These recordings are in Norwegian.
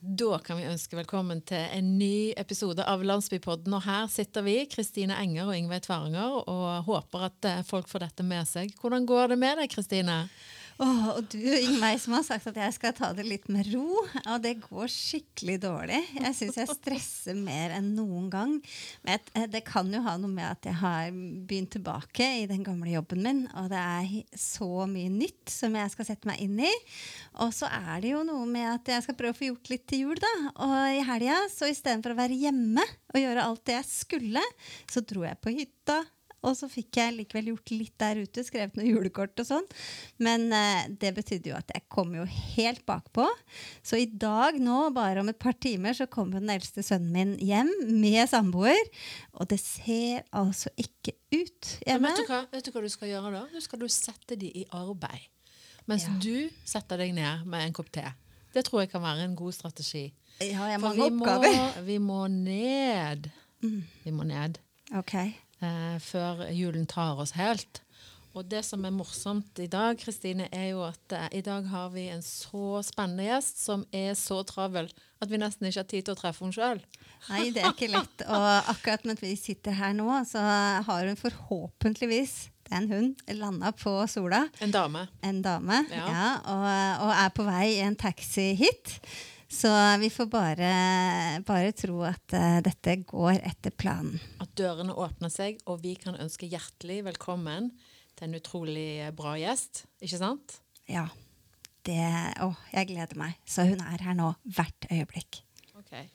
Da kan vi ønske velkommen til en ny episode av Landsbypodden. Og her sitter vi, Kristine Enger og Ingveig Tvaranger, og håper at eh, folk får dette med seg. Hvordan går det med deg, Kristine? Åh, og du, meg som har sagt at jeg skal ta det litt med ro. Og det går skikkelig dårlig. Jeg syns jeg stresser mer enn noen gang. Men eh, det kan jo ha noe med at jeg har begynt tilbake i den gamle jobben min. Og det er så mye nytt som jeg skal sette meg inn i. Og så er det jo noe med at jeg skal prøve å få gjort litt til jul, da. Og i helga, så istedenfor å være hjemme og gjøre alt det jeg skulle, så dro jeg på hytta og så fikk jeg likevel gjort litt der ute, skrevet noen julekort og sånn. Men eh, det betydde jo at jeg kom jo helt bakpå. Så i dag, nå, bare om et par timer, så kommer den eldste sønnen min hjem med samboer. Og det ser altså ikke ut hjemme. Vet du, hva, vet du hva du skal gjøre da? Nå skal du sette de i arbeid. Mens ja. du setter deg ned med en kopp te. Det tror jeg kan være en god strategi. Ja, jeg har mange oppgaver. Må, vi må ned. Mm. Vi må ned. Okay eh, før julen tar oss helt. Og det som er morsomt i dag, Kristine, er jo at eh, i dag har vi en så spennende gjest som er så travel at vi nesten ikke har tid til å treffe henne sjøl. Nei, det er ikke lett. Og akkurat mens vi sitter her nå, så har hun forhåpentligvis en hund. Landa på Sola. En dame. En dame, ja. ja og, og, er på vei i en taxi hit. Så vi får bare, bare tro at uh, dette går etter planen. At dørene åpner seg, og vi kan ønske hjertelig velkommen til en utrolig bra gjest. Ikke sant? Ja. Det, å, jeg gleder meg. Så hun er her nå hvert øyeblikk. Okay.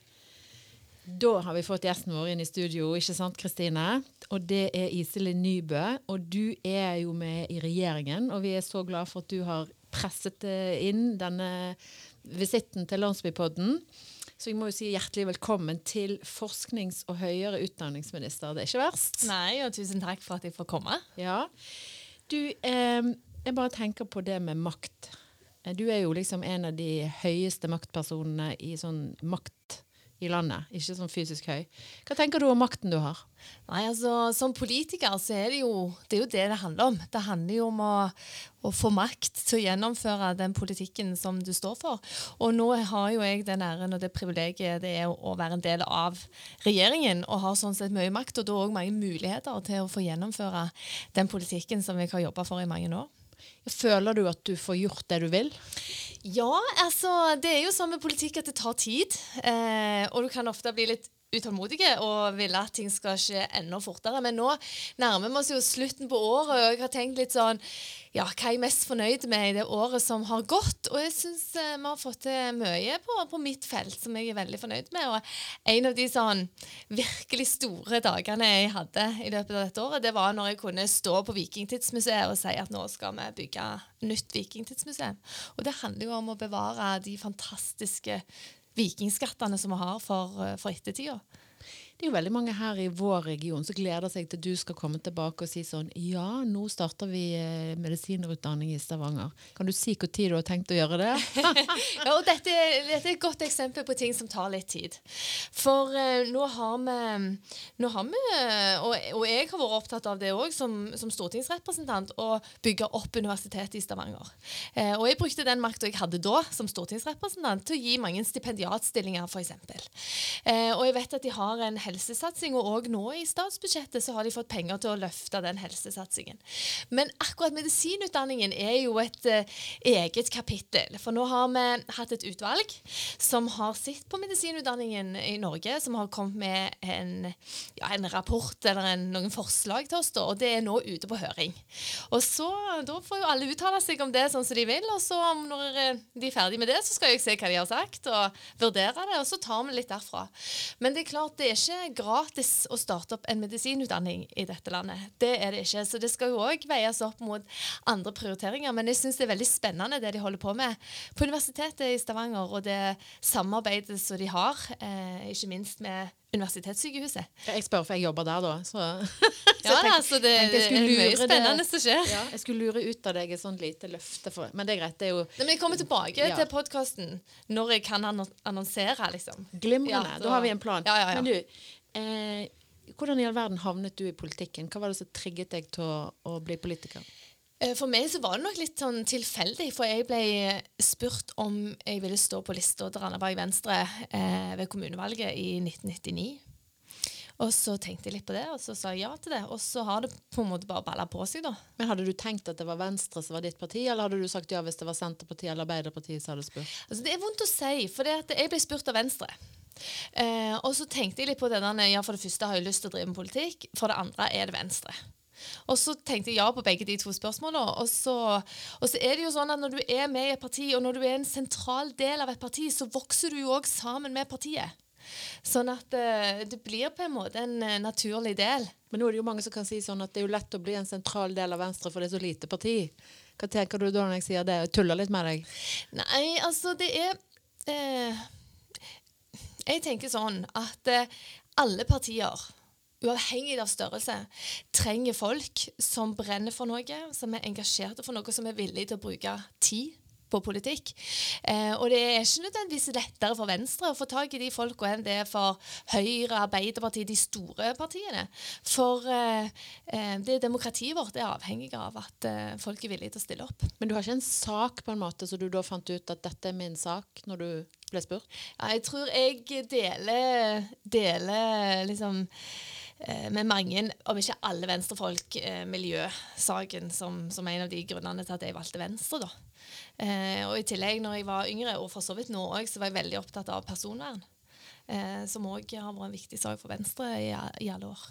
Da har vi fått gjesten vår inn i studio, ikke sant, Kristine? Og det er Iselin Nybø. Og du er jo med i regjeringen, og vi er så glad for at du har presset inn denne visitten til Landsbypodden. Så jeg må jo si hjertelig velkommen til forsknings- og høyere utdanningsminister. Det er ikke verst. Nei, og tusen takk for at jeg får komme. Ja. Du, eh, jeg bare tenker på det med makt. Du er jo liksom en av de høyeste maktpersonene i sånn makt i landet, ikke sånn fysisk høy. Hva tenker du om makten du har? Nei, altså, Som politiker så er det jo det, er jo det, det handler om. Det handler jo om å, å, få makt til å gjennomføre den politikken som du står for. Og nå har jo jeg den æren og det privilegiet det er å være en del av regjeringen og har sånn sett mye makt, og da òg mange muligheter til å få gjennomføre den politikken som jeg har jobba for i mange år. Føler du at du får gjort det du vil? Ja, altså det er jo sånn med politikk at det tar tid. Eh, og du kan ofte bli litt utålmodige og ville at ting skal skje enda fortere. Men nå nærmer vi oss jo slutten på året, og jeg har tenkt litt sånn Ja, hva er jeg mest fornøyd med i det året som har gått? Og jeg syns eh, vi har fått til mye på, på, mitt felt som jeg er veldig fornøyd med. Og en av de sånn virkelig store dagene jeg hadde i løpet av dette året, det var når jeg kunne stå på Vikingtidsmuseet og si at nå skal vi bygge nytt vikingtidsmuseum. Og det handler jo om å bevare de fantastiske vikingskattene som vi har for, eh, for ettertida. Det er jo veldig mange her i vår region som gleder seg til at du skal komme tilbake og si sånn Ja, nå starter vi eh, medisinerutdanning i Stavanger. Kan du si når du har tenkt å gjøre det? ja, og dette, dette, er et godt eksempel på ting som tar litt tid. For uh, nå har vi, nå har vi og, og, jeg har vært opptatt av det òg som, som, stortingsrepresentant, å bygge opp universitetet i Stavanger. Uh, og jeg brukte den makta jeg hadde da som stortingsrepresentant, til å gi mange stipendiatstillinger, f.eks. Uh, og jeg vet at de har en helsesatsing, og nå i statsbudsjettet så har de fått penger til å løfte den helsesatsingen. Men akkurat medisinutdanningen er jo et uh, eget kapittel. For nå har vi hatt et utvalg som har sett på medisinutdanningen i Norge, som har kommet med en, ja, en rapport eller en, noen forslag til oss, da, og det er nå ute på høring. Og så, Da får jo alle uttale seg om det sånn som de vil, og så når eh, de er ferdig med det, så skal jeg se hva de har sagt, og vurdere det, og så tar vi litt derfra. Men det er klart, det er ikke gratis å starte opp en medisinutdanning i dette landet. Det er det ikke. Så det skal jo òg veies opp mot andre prioriteringer. Men jeg syns det er veldig spennende det de holder på med på Universitetet i Stavanger, og det samarbeidet som de har, eh, ikke minst med Universitetssykehuset. Jeg spør, for jeg jobber der, da. Så, så ja, tenk, altså det, det er mye spennende som skjer. Ja, jeg skulle lure ut av deg et sånt lite løfte, for, men det er greit. Det er jo Nei, Men jeg kommer tilbake ja. til podkasten når jeg kan annonsere, liksom. Glimrende. Da har vi en plan. Men du, eh, hvordan i all verden havnet du i politikken? Hva var det som trigget deg til å, å bli politiker? Eh, For meg så var det nok litt sånn tilfeldig, for jeg ble spurt om jeg ville stå på lista til Randaberg Venstre eh, ved kommunevalget i 1999. Og så tenkte jeg litt på det, og så sa jeg ja til det. Og så har det på en måte bare balla på seg, da. Men Hadde du tenkt at det var Venstre som var ditt parti, eller hadde du sagt ja hvis det var Senterpartiet eller Arbeiderpartiet som hadde spurt? Altså, det er vondt å si, for det at jeg ble spurt av Venstre. Eh, og så tenkte jeg litt på det der, ja, For det første har jeg lyst til å drive med politikk, for det andre er det Venstre. Og så tenkte jeg ja på begge de to spørsmålene. Og så, og så er det jo sånn at når du er med i et parti, og når du er en sentral del av et parti, så vokser du jo òg sammen med partiet. Sånn at eh, det blir på en måte en eh, naturlig del. Men nå er det jo mange som kan si sånn at det er jo lett å bli en sentral del av Venstre, for det er så lite parti. Hva tenker du da når jeg sier det? Jeg tuller litt med deg. Nei, altså det er eh, Jeg tenker sånn at eh, alle partier, uavhengig av størrelse, trenger folk som brenner for noe, som er engasjerte for noe, som er villige til å bruke tid på politikk. Eh, og det er ikke nødvendigvis lettere for Venstre å få tak i de folka enn det er for Høyre, Arbeiderpartiet, de store partiene. For eh, eh, det demokratiet vårt er avhengig av at eh, folk er villige til å stille opp. Men du har ikke en sak på en måte, så du da fant ut at dette er min sak, når du ble spurt? Ja, jeg tror jeg deler, deler liksom med mange, om ikke alle venstrefolk, eh, miljøsaken som, som en av de grunnene til at jeg valgte Venstre. da. Eh, og i tillegg, når jeg var yngre, og for så vidt nå òg, så var jeg veldig opptatt av personvern. Eh, som òg har vært en viktig sak for Venstre i, i alle år.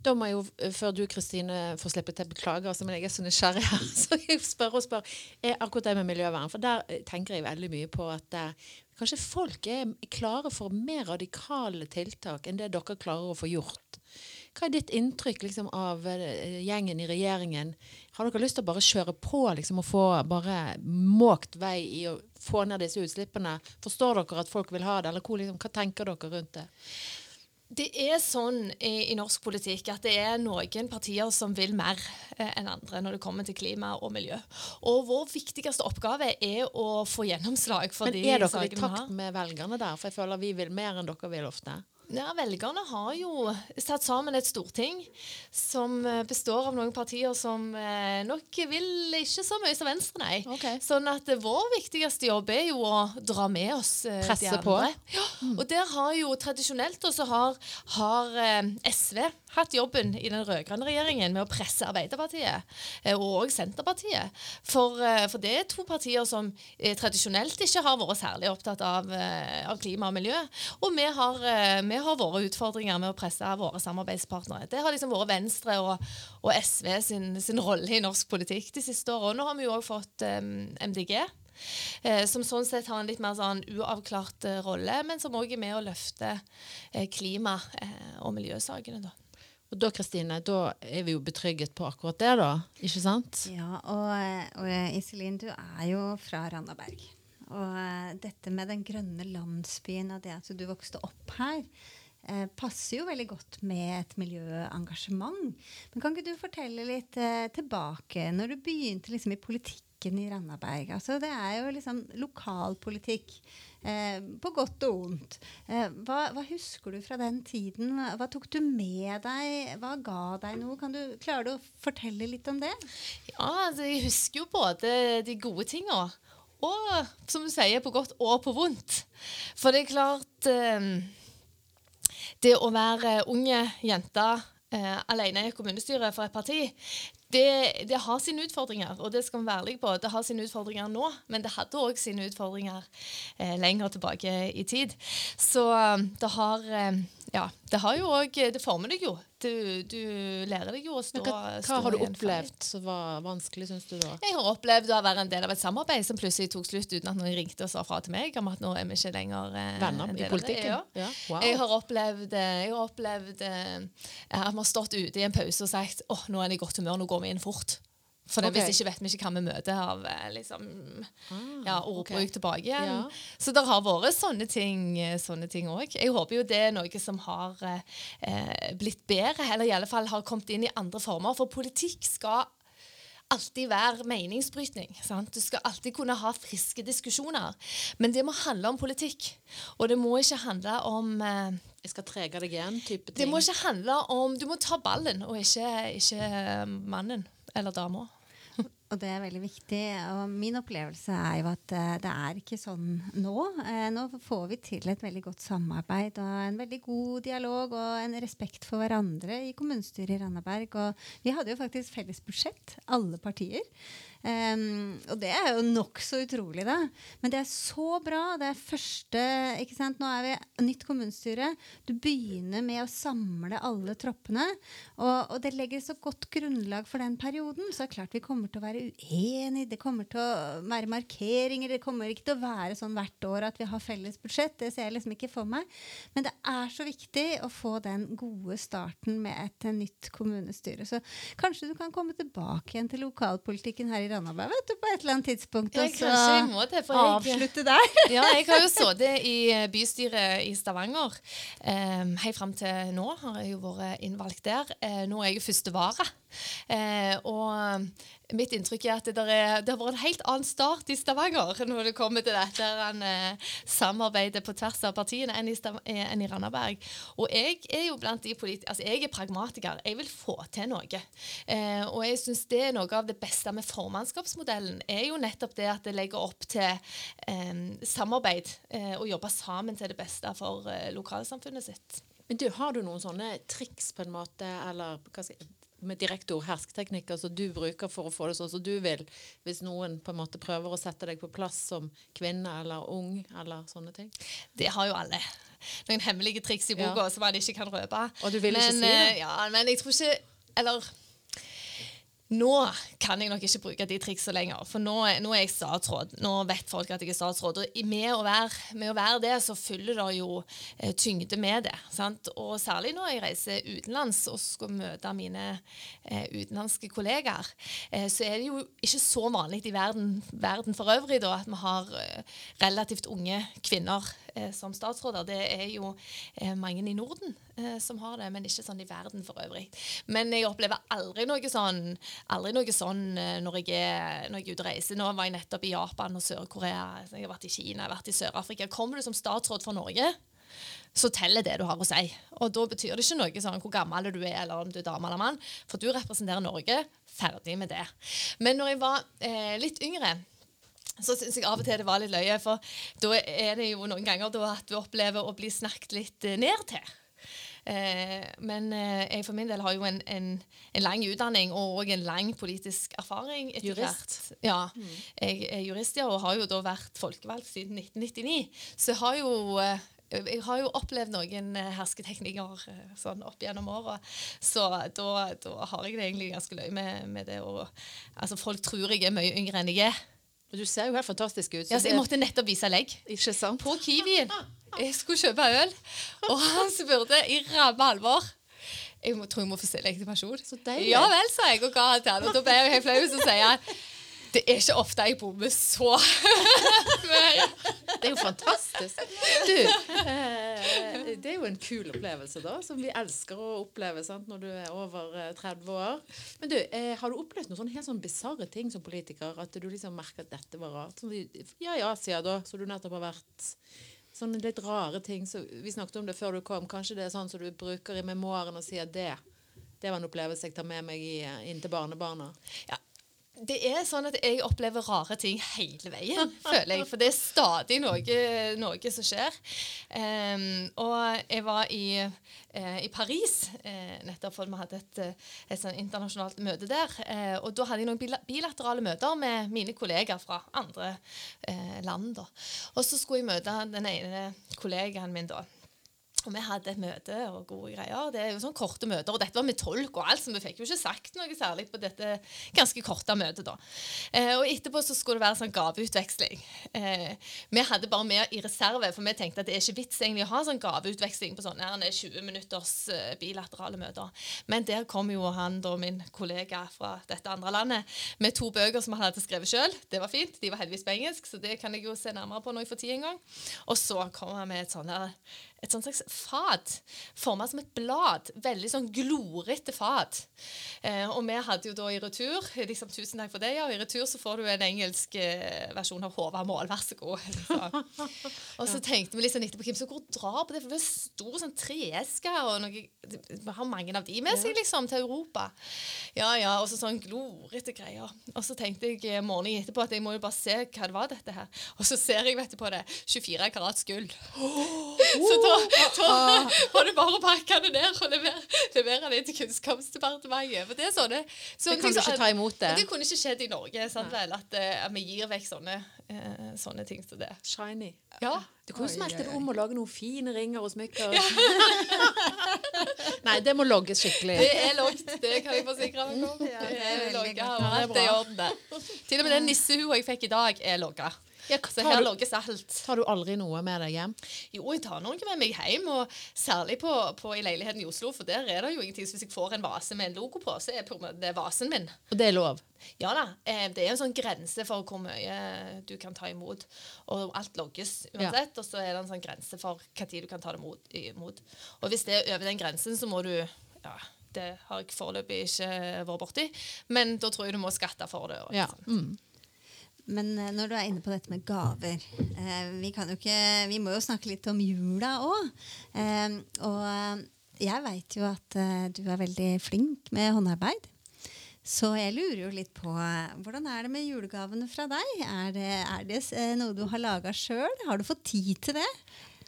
Da må jeg jo, eh, før du Kristine får slippe til, beklage, altså, men jeg er så nysgjerrig her, så jeg spør og spør. Er akkurat det med miljøvern, for der eh, tenker jeg veldig mye på at eh, kanskje folk er klare for mer radikale tiltak enn det dere klarer å få gjort. Hva er ditt inntrykk liksom, av eh, gjengen i regjeringen? Har dere lyst til å bare kjøre på liksom, og få bare måkt vei i å få ned disse utslippene? Forstår dere at folk vil ha det, eller hvor, liksom, hva tenker dere rundt det? Det er sånn i, i norsk politikk at det er noen partier som vil mer eh, enn andre når det kommer til klima og miljø. Og vår viktigste oppgave er å få gjennomslag for Men de er dere i sakene vi har. takt med velgerne der? For jeg føler vi vil mer enn dere vil ofte. Ja, Velgerne har jo satt sammen et storting som eh, består av noen partier som eh, nok vil ikke så mye som Venstre, nei. Okay. Sånn at eh, vår viktigste jobb er jo å dra med oss Presse de på. Ja, og der har jo tradisjonelt også har, har SV hatt jobben i den rød-grønne regjeringen med å presse Arbeiderpartiet og Senterpartiet. For, for det er to partier som tradisjonelt ikke har vært særlig opptatt av, av klima og miljø. Og vi har, eh, vi har våre utfordringer med å presse våre samarbeidspartnere. Det har liksom vært Venstre og, og SV sin, sin rolle i norsk politikk de siste årene. Nå har vi jo òg fått um, MDG. Eh, som sånn sett har en litt mer sånn uavklart eh, rolle, men som òg er med å løfte eh, klima- og miljøsakene. da. Og da Kristine, da er vi jo betrygget på akkurat det, da. Ikke sant? Ja, og, og Iselin, du er jo fra Randaberg. Og eh, dette med den grønne landsbyen og det at du vokste opp her, eh, passer jo veldig godt med et miljøengasjement. Men kan ikke du fortelle litt eh, tilbake, når du begynte liksom i politikken i Randaberg? Altså, det er jo liksom lokalpolitikk. Eh, på godt og vondt. Eh, hva, hva husker du fra den tiden? Hva, tok du med deg? Hva ga deg noe? Kan du, klarer du å fortelle litt om det? Ja, altså, jeg husker jo både de gode tinga og, som du sier, på godt og på vondt. For det er klart eh, Det å være unge jenter eh, alene i kommunestyret for et parti, det, det har sine utfordringer, og det skal vi være ærlige på. Det har sine utfordringer nå, men det hadde òg sine utfordringer eh, lenger tilbake i tid. Så det har Ja, det har jo også, Det former deg jo. Du, du lærer deg jo å stå hva, hva har du opplevd som var vanskelig, syns du da? Jeg har opplevd å være en del av et samarbeid som plutselig tok slutt uten at noen ringte og sa fra til meg om at nå er vi ikke lenger eh, Venner i politikken? Ja. Ja, wow. Jeg har opplevd, eh, jeg har opplevd eh, at vi har stått ute i en pause og sagt åh, nå er det i godt humør, nå går vi inn fort. For okay. Hvis ikke vet vi ikke hva vi møter av liksom, ah, ja, ordbruk okay. tilbake igjen. Ja. Så det har vært sånne ting eh, sånne ting òg. Jeg håper jo det er noe som har eh, blitt bedre, eller i alle fall har kommet inn i andre former. For politikk skal alltid være meningsbrytning. Sant? Du skal alltid kunne ha friske diskusjoner. Men det må handle om politikk. Og det må ikke handle om eh, Jeg skal trege deg igjen, type ting. Det må ikke handle om Du må ta ballen, og ikke, ikke mannen eller dama. Og det er veldig viktig. Og min opplevelse er jo at eh, det er ikke sånn nå. Eh, nå får vi til et veldig godt samarbeid og en veldig god dialog og en respekt for hverandre i kommunestyret i Randaberg. Og vi hadde jo faktisk felles budsjett, alle partier. Um, og det er jo nokså utrolig, da. Men det er så bra. Det er første ikke sant? Nå er vi nytt kommunestyre. Du begynner med å samle alle troppene. Og, og, det legger så godt grunnlag for den perioden. Så er det klart vi kommer til å være uenige. Det kommer til å være markeringer. Det kommer ikke til å være sånn hvert år at vi har felles budsjett. Det ser jeg liksom ikke for meg. Men det er så viktig å få den gode starten med et nytt kommunestyre. Så kanskje du kan komme tilbake igjen til lokalpolitikken her i Randaberg vet du, på et eller annet tidspunkt. Og så det, avslutte der. ja, jeg har jo sittet i eh, bystyret i Stavanger um, helt fram til nå. Har jeg jo vært innvalgt der. Uh, nå er jeg jo første vara. Uh, og Mitt inntrykk er at det, er, det, har vært en helt annen start i Stavanger når det kommer til dette han, eh, samarbeidet på tvers av partiene enn i, eh, enn i Randaberg. Og jeg er jo blant de politikere Altså, jeg er pragmatiker. Jeg vil få til noe. Eh, og jeg syns det er noe av det beste med formannskapsmodellen, er jo nettopp det at det legger opp til eh, samarbeid eh, og jobbe sammen til det beste for eh, lokalsamfunnet sitt. Men du, Har du noen sånne triks på en måte, eller hva skal jeg med direkte hersketeknikker som du bruker for å få det sånn som du vil, hvis noen på en måte prøver å sette deg på plass som kvinne eller ung, eller sånne ting? Det har jo alle. Noen hemmelige triks i boka ja. som man ikke kan røpe. Og du vil men, ikke si det? Eh, ja, men jeg tror ikke Eller nå kan jeg nok ikke bruke de triksene lenger, for nå, nå, er jeg statsråd. Nå vet folk at jeg er statsråd. Og med å være, med å være det, så følger det jo eh, tyngde med det. Sant? Og særlig når jeg reiser utenlands og skal møte mine eh, utenlandske kollegaer, eh, så er det jo ikke så vanlig i verden, verden for øvrig da, at vi har eh, relativt unge kvinner som statsråder. Det er jo eh, mange i Norden som har det, men ikke sånn i verden for øvrig. Men jeg opplever aldri noe sånn aldri noe sånn eh, når jeg, er, når jeg er ute og reiser. Nå var jeg nettopp i Japan og Sør-Korea. Jeg har vært i Kina, jeg har vært i Sør-Afrika. Kommer du som statsråd for Norge, så teller det du har å si. Og da betyr det ikke noe sånn hvor gammel du er, eller om du er dame eller mann, for du representerer Norge. Ferdig med det. Men når jeg var eh, litt yngre så syns jeg av og til det var litt løye, for da er det jo noen ganger at du opplever å bli snakket litt eh, ned til. Eh, men eh, jeg for min del har jo en, en, en lang utdanning og òg en lang politisk erfaring. etter jurist? Ja. Mm. Jeg er jurist ja, og har jo da vært folkevalgt siden 1999. Så jeg har jo eh, jeg har jo opplevd noen hersketeknikker sånn opp gjennom åra, så da, da, har jeg det egentlig ganske løye med, med, det. Og, altså, folk tror jeg er mye yngre enn jeg er. Du ser jo helt fantastisk ut. Ja, jeg måtte nettopp vise legg. Ikke sant? På Kiwien. Jeg skulle kjøpe øl, og han spurte i ramme alvor jeg må, tror jeg må få se legitimasjon. Ja vel, sa jeg og ga han til han. Og da ble jeg helt flau, så sier han det er ikke ofte jeg bommer så Det er jo fantastisk. Du, eh, det er jo en kul opplevelse, da, som vi elsker å oppleve sant, når du er over 30 eh, år. Men du, eh, har du opplevd noen sånne helt sånn bisarre ting som politiker? At du liksom merker at dette var rart? Sånn, ja, i Asia, da, så du nettopp har vært sånne litt rare ting. Så vi snakket om det før du kom. Kanskje det er sånn som du bruker i memoaren og sier det. Det var en opplevelse jeg tar med meg inn til barnebarna. Ja, det er sånn at jeg opplever rare ting hele veien, føler jeg. For det er stadig noe, noe som skjer. Um, og jeg var i, uh, i Paris uh, nettopp fordi vi hadde et, eh, et sånn internasjonalt møte der. Uh, og da hadde jeg noen bilaterale møter med mine kollegaer fra andre land. Da. Og så skulle jeg møte den ene kollegaen min da og vi hadde et møte og gode greier. Det er jo sånn korte møter, og dette var med tolk og alt, så vi fikk jo ikke sagt noe særlig på dette ganske korte møtet. da. Eh, og etterpå så skulle det være sånn gaveutveksling. Eh, vi hadde bare med i reserve, for vi tenkte at det er ikke vits egentlig å ha sånn gaveutveksling på sånne 20 minutters eh, bilaterale møter. Men der kom jo han da, min kollega fra dette andre landet, med to bøker som han hadde skrevet sjøl. Det var fint. De var heldigvis på engelsk, så det kan jeg jo se nærmere på når jeg får tid en gang. Og så kom han med et sånt et sånt slags fat forma som et blad. Veldig sånn glorete fat. Eh, og vi hadde jo da i retur liksom, Tusen takk for det, ja. Og i retur så får du en engelsk eh, versjon av Håvard Mål, vær så god. Liksom. Og så tenkte vi sånn etterpå hvem som går og drar på det, for det er stor sånn treeske, og noe, vi har mange av de med seg liksom til Europa. Ja, ja, og så sånn glorete greier. Og så tenkte jeg eh, morgenen etterpå at jeg må jo bare se hva det var dette her. Og så ser jeg vet du på det 24 karats gull. Oh, da, da var det bare å pakke det ned og levere, levere det til Kunnskapsdepartementet. For det er sånne, sånne Det kan ting du ikke ta imot det. Det kunne ikke skjedd i Norge, sant vel? At, eh, at vi gir vekk sånne, eh, sånne ting som det. Shiny. Ja. Du kan jo smelte det om og lage noen fine ringer og smykker. Nei, det må logges skikkelig. Det er logget, det kan jeg forsikre meg om. Ja, det er logget, og det er alt er i orden. Til og med den nissehua jeg fikk i dag, er logga. Ja, Så her logges alt. Tar du aldri noe med deg hjem? Jo, jeg tar noe med meg hjem, og særlig på, på i leiligheten i Oslo, for der er det jo ingenting. Så hvis jeg får en vase med en logo på, så er det vasen min. Og det er lov? Ja da, eh, det er en sånn grense for hvor mye du kan ta imot. Og alt logges uansett, og så er det en sånn grense for tid du kan ta det imot. Og hvis det er over den grensen, så må du Ja, det har jeg foreløpig ikke vært borti, men da tror jeg du må skatte for det. Og, Ja. sånn. Mm. Men eh, når du er inne på dette med gaver eh, vi, kan jo ikke, vi må jo snakke litt om jula òg. Eh, og jeg veit jo at eh, du er veldig flink med håndarbeid. Så jeg lurer jo litt på hvordan er det med julegavene fra deg? Er det, er det eh, noe du har laga sjøl? Har du fått tid til det?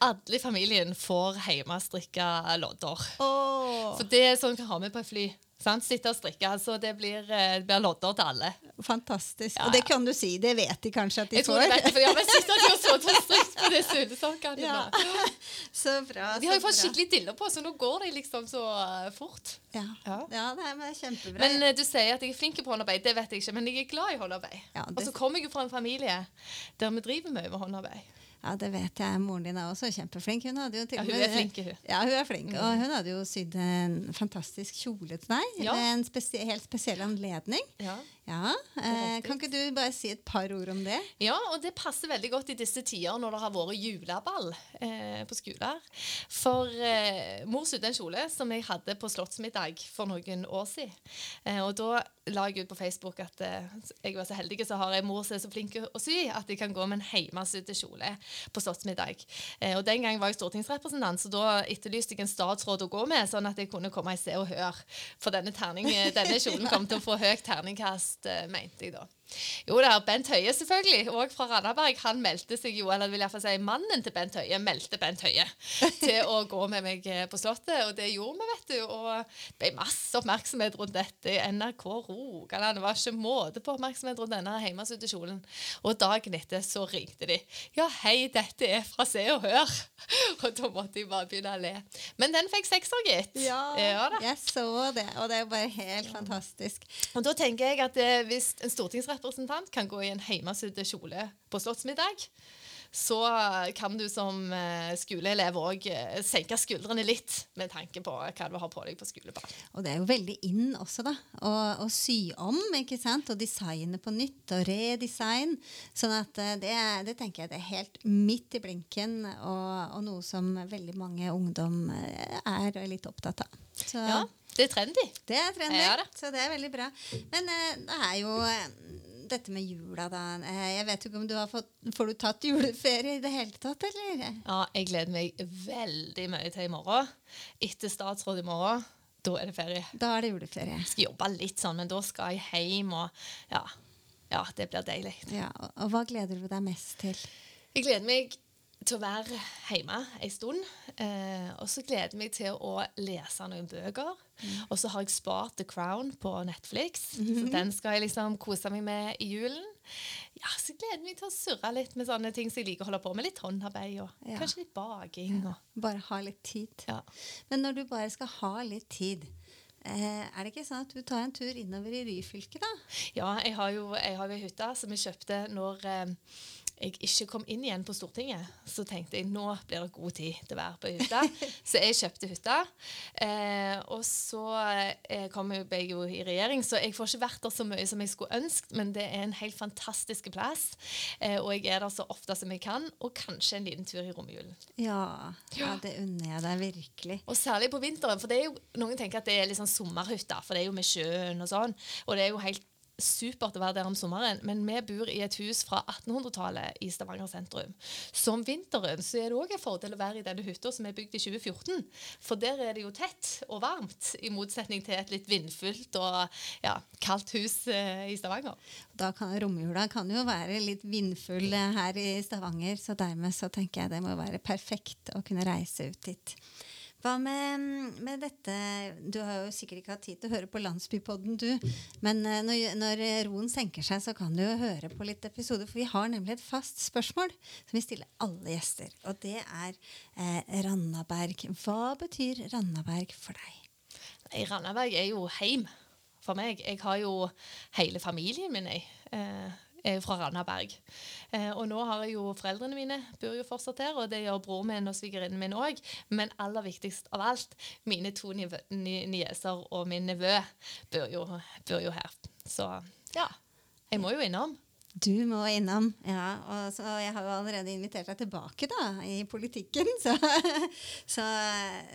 Alle i familien får hjemmestrikka lodder. Oh. For det er sånn du kan ha med på et fly. Sant? Sitte og strikke. Altså, det blir, eh, det blir lodder til alle. Fantastisk. Ja, Og det kan du si. Det vet de kanskje at de Jeg tror får. de vet det, for ja, men sitter de og så og strikker på det ullsokkene. Ja. Så bra. De har jo fått skikkelig diller på, så nå går de liksom så eh, fort. Ja, Ja. ja det er kjempebra. Men eh, du sier at jeg er flink på håndarbeid. Det vet jeg ikke, men jeg er glad i håndarbeid. Ja, det- Og så kommer jeg jo fra en familie der vi driver mye med håndarbeid. Ja, det vet jeg. Moren din er også kjempeflink. Hun hadde jo til Ja, hun er flink, hun. Ja, hun er flink. Og hun hadde jo sydd en fantastisk kjole til deg Ja. ved en spesie helt spesiell anledning. Ja. Ja, eh, Kan ikke du bare si et par ord om det? Ja, og det passer veldig godt i disse tider når det har vært juleball eh, på skoler. For eh, mor sydde en kjole som jeg hadde på slottsmiddag for noen år siden. Eh, og da la jeg ut på Facebook at eh, jeg var så heldig så har jeg mor som er så flink å sy at jeg kan gå med en hjemmesydd kjole på slottsmiddag. Eh, og den gang var jeg stortingsrepresentant, så da etterlyste jeg en statsråd å gå med, sånn at jeg kunne komme i Se og Hør. For denne, terning, denne kjolen kom til å få høyt terningkast, eh, mente jeg da. Jo da, Bent Høie selvfølgelig, òg fra Randaberg. Han meldte seg jo, eller vil jeg si mannen til Bent Høie meldte Bent Høie til å gå med meg eh, på Slottet. Og det gjorde vi, vet du. Og det ble masse oppmerksomhet rundt dette i NRK Rogaland. Det var ikke måte på oppmerksomhet rundt denne hjemmesituasjonen. Og dagen etter så ringte de. Ja, hei, dette er fra Se og Hør. Og da måtte jeg bare begynne å le. Men den fikk sekser, gitt. da. jeg så det. Og det er bare helt fantastisk. Og da tenker jeg at eh, hvis en stortingsrepresentant kan gå i en hjemmesydd kjole på slottsmiddag, så kan du som eh, skoleelev òg eh, senke skuldrene litt med tanke på hva du har på deg på skoleball. Og det er jo veldig inn også, da. Å, sy om, ikke sant. Og designe på nytt. Og redesign. Sånn at eh, det, det tenker jeg det er helt midt i blinken, og, og noe som veldig mange ungdom er litt opptatt av. Så Ja, det er trendy. det er trendy. Ja, så det er veldig bra. Men det er jo dette med jula, da. Eh, jeg vet ikke om du har fått Får du tatt juleferie i det hele tatt, eller? Ja, jeg gleder meg veldig mye til i morgen. Etter statsråd i morgen, da er det ferie. Da er det juleferie. Jeg skal jobbe litt sånn, men da skal jeg hjem, og ja, ja det blir deilig. Ja, og, og hva gleder du deg mest til? Jeg gleder meg til å være hjemme en stund. Eh, og så gleder jeg meg til å lese noen bøker. Og så har jeg spart The Crown på Netflix. Så den skal jeg liksom kose meg med i julen. Ja, Så jeg gleder meg til å surre litt med sånne ting som jeg liker å holde på med. Litt håndarbeid og Ja. kanskje litt baking. Og, Bare ha litt tid. ja. Men når du bare skal ha litt tid, eh, er det ikke sånn at du tar en tur innover i Ryfylke, da? Ja, jeg har jo jeg har jo som jeg kjøpte når eh, jeg ikke kom inn igjen på Stortinget, så tenkte jeg nå blir det god tid til å være på hytta. så jeg kjøpte hytta. Eh, og så eh, kom jeg, jeg jo i regjering, så jeg får ikke vært der så mye som jeg skulle ønsket, men det er en helt fantastisk plass. Eh, og jeg er der så ofte som jeg kan, og kanskje en liten tur i romjulen. Ja, ja, det unner jeg deg virkelig. Og særlig på vinteren, for det er jo, noen tenker at det er litt sånn sommerhytta, for det er jo med sjøen og sånn. Og det er jo helt supert å være der om sommeren, men vi bor i et hus fra 1800-tallet i Stavanger sentrum. Så om vinteren så er det òg en fordel å være i denne hytta som er bygd i 2014. For der er det jo tett og varmt, i motsetning til et litt vindfullt og ja, kaldt hus eh, i Stavanger. Da kan Romjula kan jo være litt vindfull eh, her i Stavanger, så dermed så tenker jeg det må være perfekt å kunne reise ut dit. Hva med, med, dette Du har jo sikkert ikke hatt tid til å høre på Landsbypodden, du. Men uh, når, når, roen senker seg, så kan du jo høre på litt episoder. For vi har nemlig et fast spørsmål som vi stiller alle gjester. Og det er eh, Randaberg. Hva betyr Randaberg for deg? Nei, Randaberg er jo heim for meg. Jeg har jo hele familien min, jeg. Eh, er fra Randaberg. Eh, og nå har jeg jo foreldrene mine bor jo fortsatt her, og det gjør bror min og svigerinnen min òg. Men aller viktigst av alt, mine to nieser og min nevø bor jo, bor jo her. Så ja, jeg må jo innom. Du må innom. Ja, og så Jeg har jo allerede invitert deg tilbake da, i politikken. Så, så,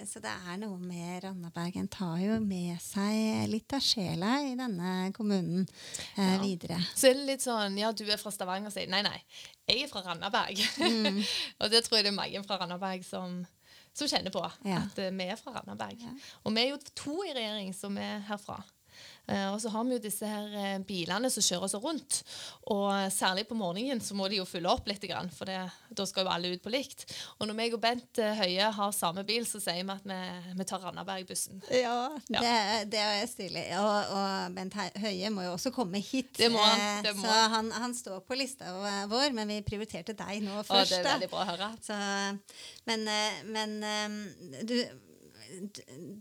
så det er noe med Randaberg. En tar jo med seg litt av sjela i denne kommunen eh, ja. videre. Så er det litt sånn Ja, du er fra Stavanger, sier Nei, nei, jeg er fra Randaberg. Mm. og det tror jeg det er mange fra Randaberg som, som kjenner på. Ja. At uh, vi er fra Randaberg. Ja. Og vi er jo to i regjering som er herfra. Eh, og så har vi jo disse her eh, bilene som kjører oss rundt. Og særlig på morgenen så må de jo fylle opp litt, for det, da skal jo alle ut på likt. Og når meg og Bent eh, Høie har samme bil, så sier vi at vi, vi tar Randaberg-bussen. Ja, ja. Det, det, er stilig. Og, og, Bent Høie må jo også komme hit. Det må han. Det må. Så han, han, står på lista vår, men vi prioriterte deg nå først. Å, det er veldig bra å høre. Så, men, men du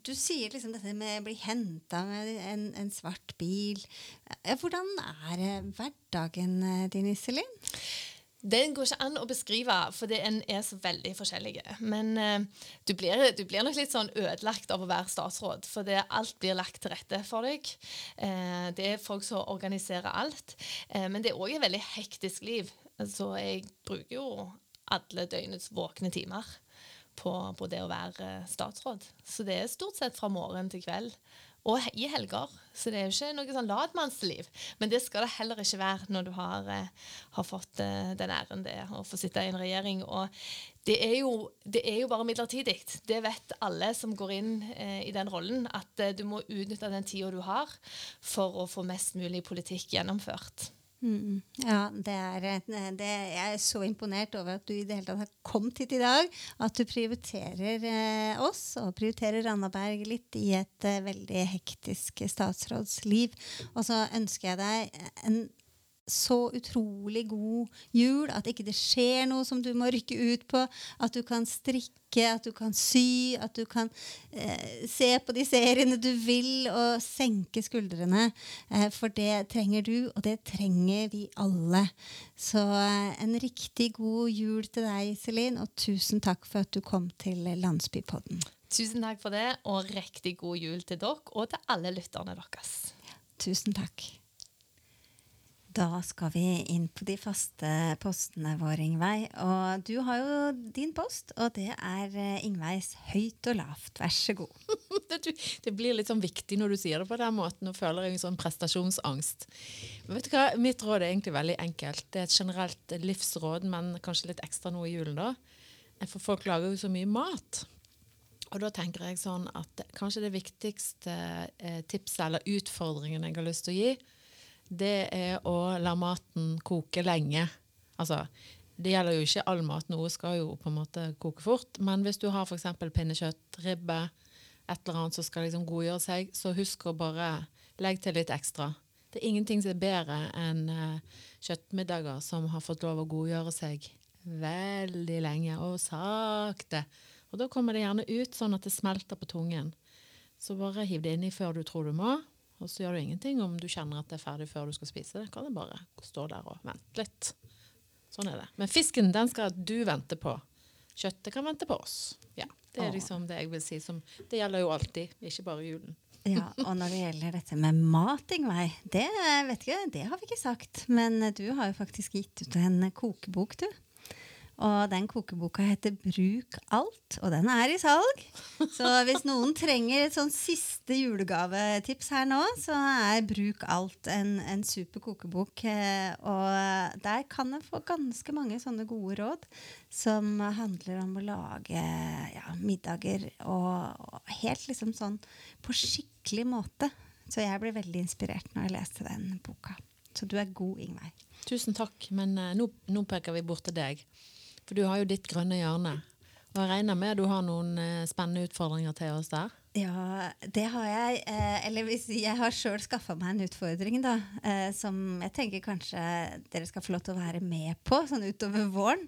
du sier liksom dette med å bli henta med en, en, svart bil. Hvordan er hverdagen eh, din, Iselin? Den går ikke an å beskrive, for en er så veldig forskjellige. Men uh, du, blir, du, blir, nok litt sånn ødelagt av å være statsråd, for det, alt blir lagt til rette for deg. Uh, det er folk som organiserer alt. Uh, men det er òg et veldig hektisk liv. Så jeg bruker jo alle døgnets våkne timer på, på, det å være statsråd. Så det er stort sett fra morgen til kveld. Og i helger. Så det er jo ikke noe sånn latmannsliv. Men det skal det heller ikke være når du har, eh, har fått eh, den æren det er å få sitte i en regjering. Og det er jo, det er jo bare midlertidig. Det vet alle som går inn eh, i den rollen, at eh, du må utnytte den tida du har for å få mest mulig politikk gjennomført. Mm, ja, det er, det, jeg er så imponert over at du i det hele tatt har kommet hit i dag. At du prioriterer eh, oss og prioriterer Randaberg litt i et eh, veldig hektisk statsrådsliv. Og så ønsker jeg deg en så utrolig god jul at ikke det skjer noe som du må rykke ut på. At du kan strikke, at du kan sy, at du kan eh, se på de seriene du vil, og senke skuldrene. Eh, for det trenger du, og det trenger vi alle. Så eh, en riktig god jul til deg, Iselin, og tusen takk for at du kom til Landsbypodden. Tusen takk for det, og riktig god jul til dere og til alle lytterne deres. tusen takk. Da skal vi inn på de faste postene våre, Ingveig. Og du har jo din post, og det er eh, Ingveigs høyt og lavt. Vær så god. det blir litt sånn viktig når du sier det på den måten, og føler jeg en sånn prestasjonsangst. Men vet du hva? Mitt råd er egentlig veldig enkelt. Det er et generelt livsråd, men kanskje litt ekstra nå i julen, da. For folk lager jo så mye mat. Og da tenker jeg sånn at kanskje det viktigste eh, tipset eller utfordringen jeg har lyst til å gi, det er å la maten koke lenge. Altså, det gjelder jo ikke all mat. Noe skal jo på en måte koke fort. Men hvis du har f.eks. pinnekjøtt, ribbe, et eller annet som skal liksom godgjøre seg, så husk å bare legge til litt ekstra. Det er ingenting som er bedre enn uh, kjøttmiddager som har fått lov å godgjøre seg veldig lenge og sakte. Og da kommer det gjerne ut sånn at det smelter på tungen. Så bare hiv det inni før du tror du må, og så gjør du ingenting om du kjenner at det er ferdig før du skal spise. Det kan du bare stå der og vente litt. Sånn er det. Men fisken den skal du vente på. Kjøttet kan vente på oss. Ja, Det er liksom det jeg vil si. Som, det gjelder jo alltid, ikke bare julen. Ja, og når det gjelder dette med mat, Ingveig, det det har vi ikke sagt. Men du har jo faktisk gitt ut en kokebok, du. Og den kokeboka heter Bruk alt, og den er i salg. Så hvis noen trenger et sånn siste julegavetips her nå, så er Bruk alt en, en super kokebok. Eh, Og der kan en få ganske mange sånne gode råd som handler om å lage ja, middager og, og helt liksom sånn på skikkelig måte. Så jeg ble veldig inspirert når jeg leste den boka. Så du er god, Ingveig. Tusen takk, men uh, nå, nå peker vi bort til deg. For du har jo ditt grønne hjørne. Og jeg regner med du har noen eh, spennende utfordringer til oss der. Ja, det har jeg. Eh, eller hvis jeg har sjøl skaffa meg en utfordring, da. Eh, som jeg tenker kanskje dere skal få lov til å være med på sånn utover våren.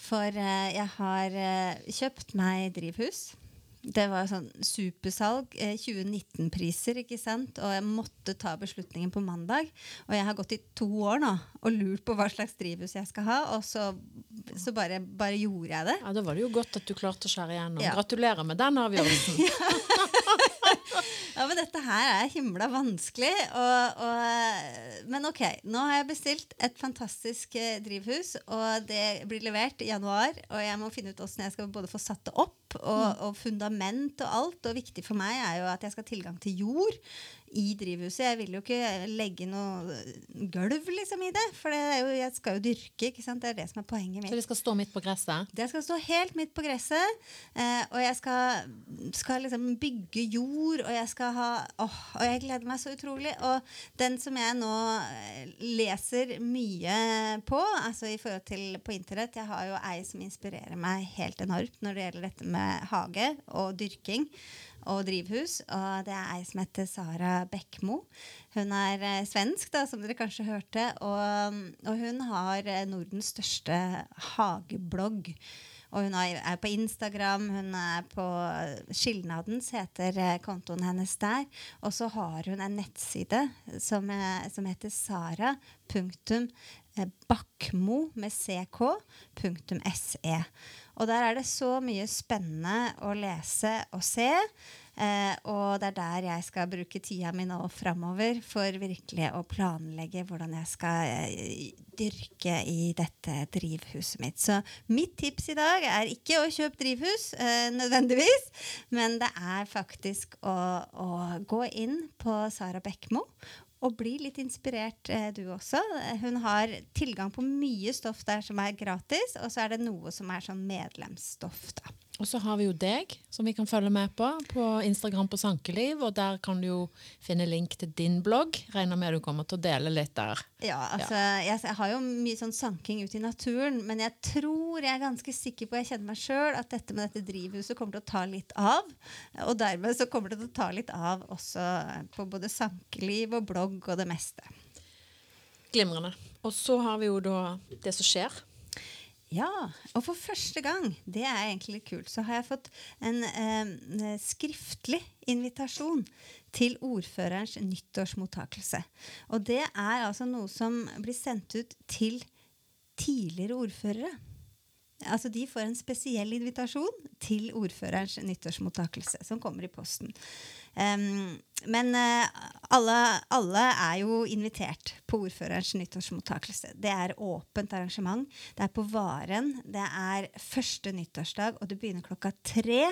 For jeg har kjøpt meg drivhus. Det var sånn supersalg. Eh, 2019-priser, ikke sant. Og jeg måtte ta beslutningen på mandag. Og jeg har gått i to år nå og lurt på hva slags drivhus jeg skal ha. Og så, så bare, bare gjorde jeg det. Ja, Da var det jo godt at du klarte å skjære igjennom. Ja. Gratulerer med den avgjørelsen. Ja, men dette her er himla vanskelig. Og, og, men ok, nå har jeg bestilt et fantastisk eh, drivhus, og det blir levert i januar. Og jeg må finne ut åssen jeg skal både få satt det opp, og, og fundament og alt. Og viktig for meg er jo at jeg skal ha tilgang til jord i drivhuset. Jeg vil jo ikke legge noe gulv liksom i det, for det er jo, jeg skal jo dyrke. ikke sant? Det er det som er poenget mitt. Så det skal stå midt på gresset. Det skal stå helt midt på gresset, eh, og jeg skal, skal liksom bygge jord, og jeg skal ha åh, Og jeg gleder meg så utrolig. Og den som jeg nå eh, leser mye på, altså i forhold til på internett Jeg har jo ei som inspirerer meg helt enormt når det gjelder dette med hage og dyrking og drivhus. Og det er ei som heter Sara Bekkmo. Hun er eh, svensk, da, som dere kanskje hørte. Og, og hun har eh, Nordens største hageblogg. Og hun er på Instagram, hun er på Skilnadens, heter eh, kontoen hennes der. Og så har hun en nettside som, eh, som heter sara. Eh, Bakkmo ck. Og der er det så mye spennende å lese og se. Eh, og det er der jeg skal bruke tida mi nå framover for virkelig å planlegge hvordan jeg skal eh, dyrke i dette drivhuset mitt. Så mitt tips i dag er ikke å kjøpe drivhus eh, nødvendigvis, men det er faktisk å, å gå inn på Sara Bekkmo og bli litt inspirert, eh, du også. Hun har tilgang på mye stoff der som er gratis, og så er det noe som er sånn medlemsstoff. da. Og så har vi jo deg, som vi kan følge med på på Instagram på Sankeliv. Og der kan du jo finne link til din blogg. Regner med du kommer til å dele litt der. Ja, altså, Jeg, jeg har jo mye sånn sanking ute i naturen, men jeg tror jeg er ganske sikker på jeg kjenner meg sjøl, at dette med dette drivhuset kommer til å ta litt av. Og dermed så kommer det til å ta litt av også på både sankeliv og blogg og det meste. Glimrende. Og så har vi jo da det som skjer. Ja, og for første gang, det er egentlig kult, så har jeg fått en eh, skriftlig invitasjon til ordførerens nyttårsmottakelse. Og det er altså noe som blir sendt ut til tidligere ordførere. Altså De får en spesiell invitasjon til ordførerens nyttårsmottakelse, som kommer i posten. Um, men uh, alle, alle er jo invitert på ordførerens nyttårsmottakelse. Det er åpent arrangement. Det er på Varen. Det er første nyttårsdag, og det begynner klokka tre.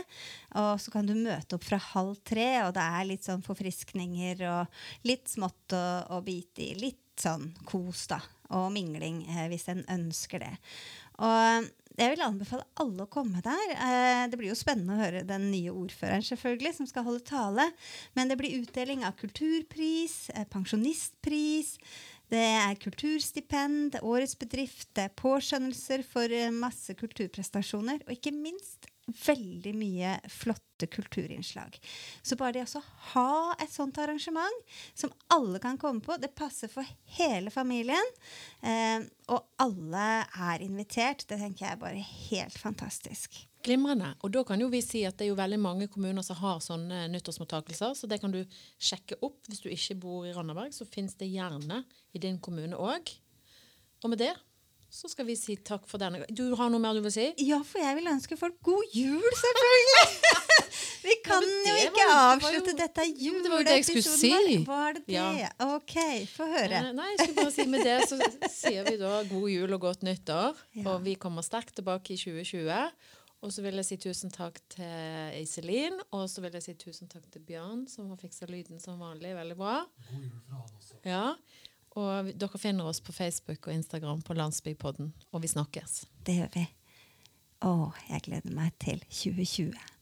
Og så kan du møte opp fra halv tre, og det er litt sånn forfriskninger og litt smått å, bite i. Litt sånn kos, da. Og mingling, eh, hvis en ønsker det. Og jeg vil anbefale alle å komme der. Eh, det blir jo spennende å høre den nye ordføreren selvfølgelig, som skal holde tale. Men det blir utdeling av kulturpris, eh, pensjonistpris, det er kulturstipend, årets bedrift, det er påskjønnelser for eh, masse kulturprestasjoner, og ikke minst veldig mye flotte kulturinnslag. Så bare det å ha et sånt arrangement som alle kan komme på, det passer for hele familien, eh, og alle er invitert, det tenker jeg er bare helt fantastisk. Glimrende. Og da kan jo vi si at det er jo veldig mange kommuner som har sånne nyttårsmottakelser, så det kan du sjekke opp. Hvis du ikke bor i Randaberg, så finnes det gjerne i din kommune òg. Og med det så skal vi si takk for denne gang. Du har noe mer du vil si? Ja, for jeg vil ønske folk god jul, selvfølgelig! Vi kan ja, jo ikke var jo- det avslutte jo- dette Jo, det var jo det jeg skulle si. Var det det? Ja. Ok, få høre. Eh, Nei, jeg skulle bare si med det så sier vi da god jul og godt nyttår. Ja. Og vi kommer sterkt tilbake i 2020. Og så vil jeg si tusen takk til Iselin, og så vil jeg si tusen takk til Bjørn, som har fiksa lyden som vanlig. Veldig bra. God jul fra han også. Ja. Og dere finner oss på Facebook og Instagram på Landsbypodden, og vi snakkes. Det gjør vi. Å, jeg gleder meg til 2020.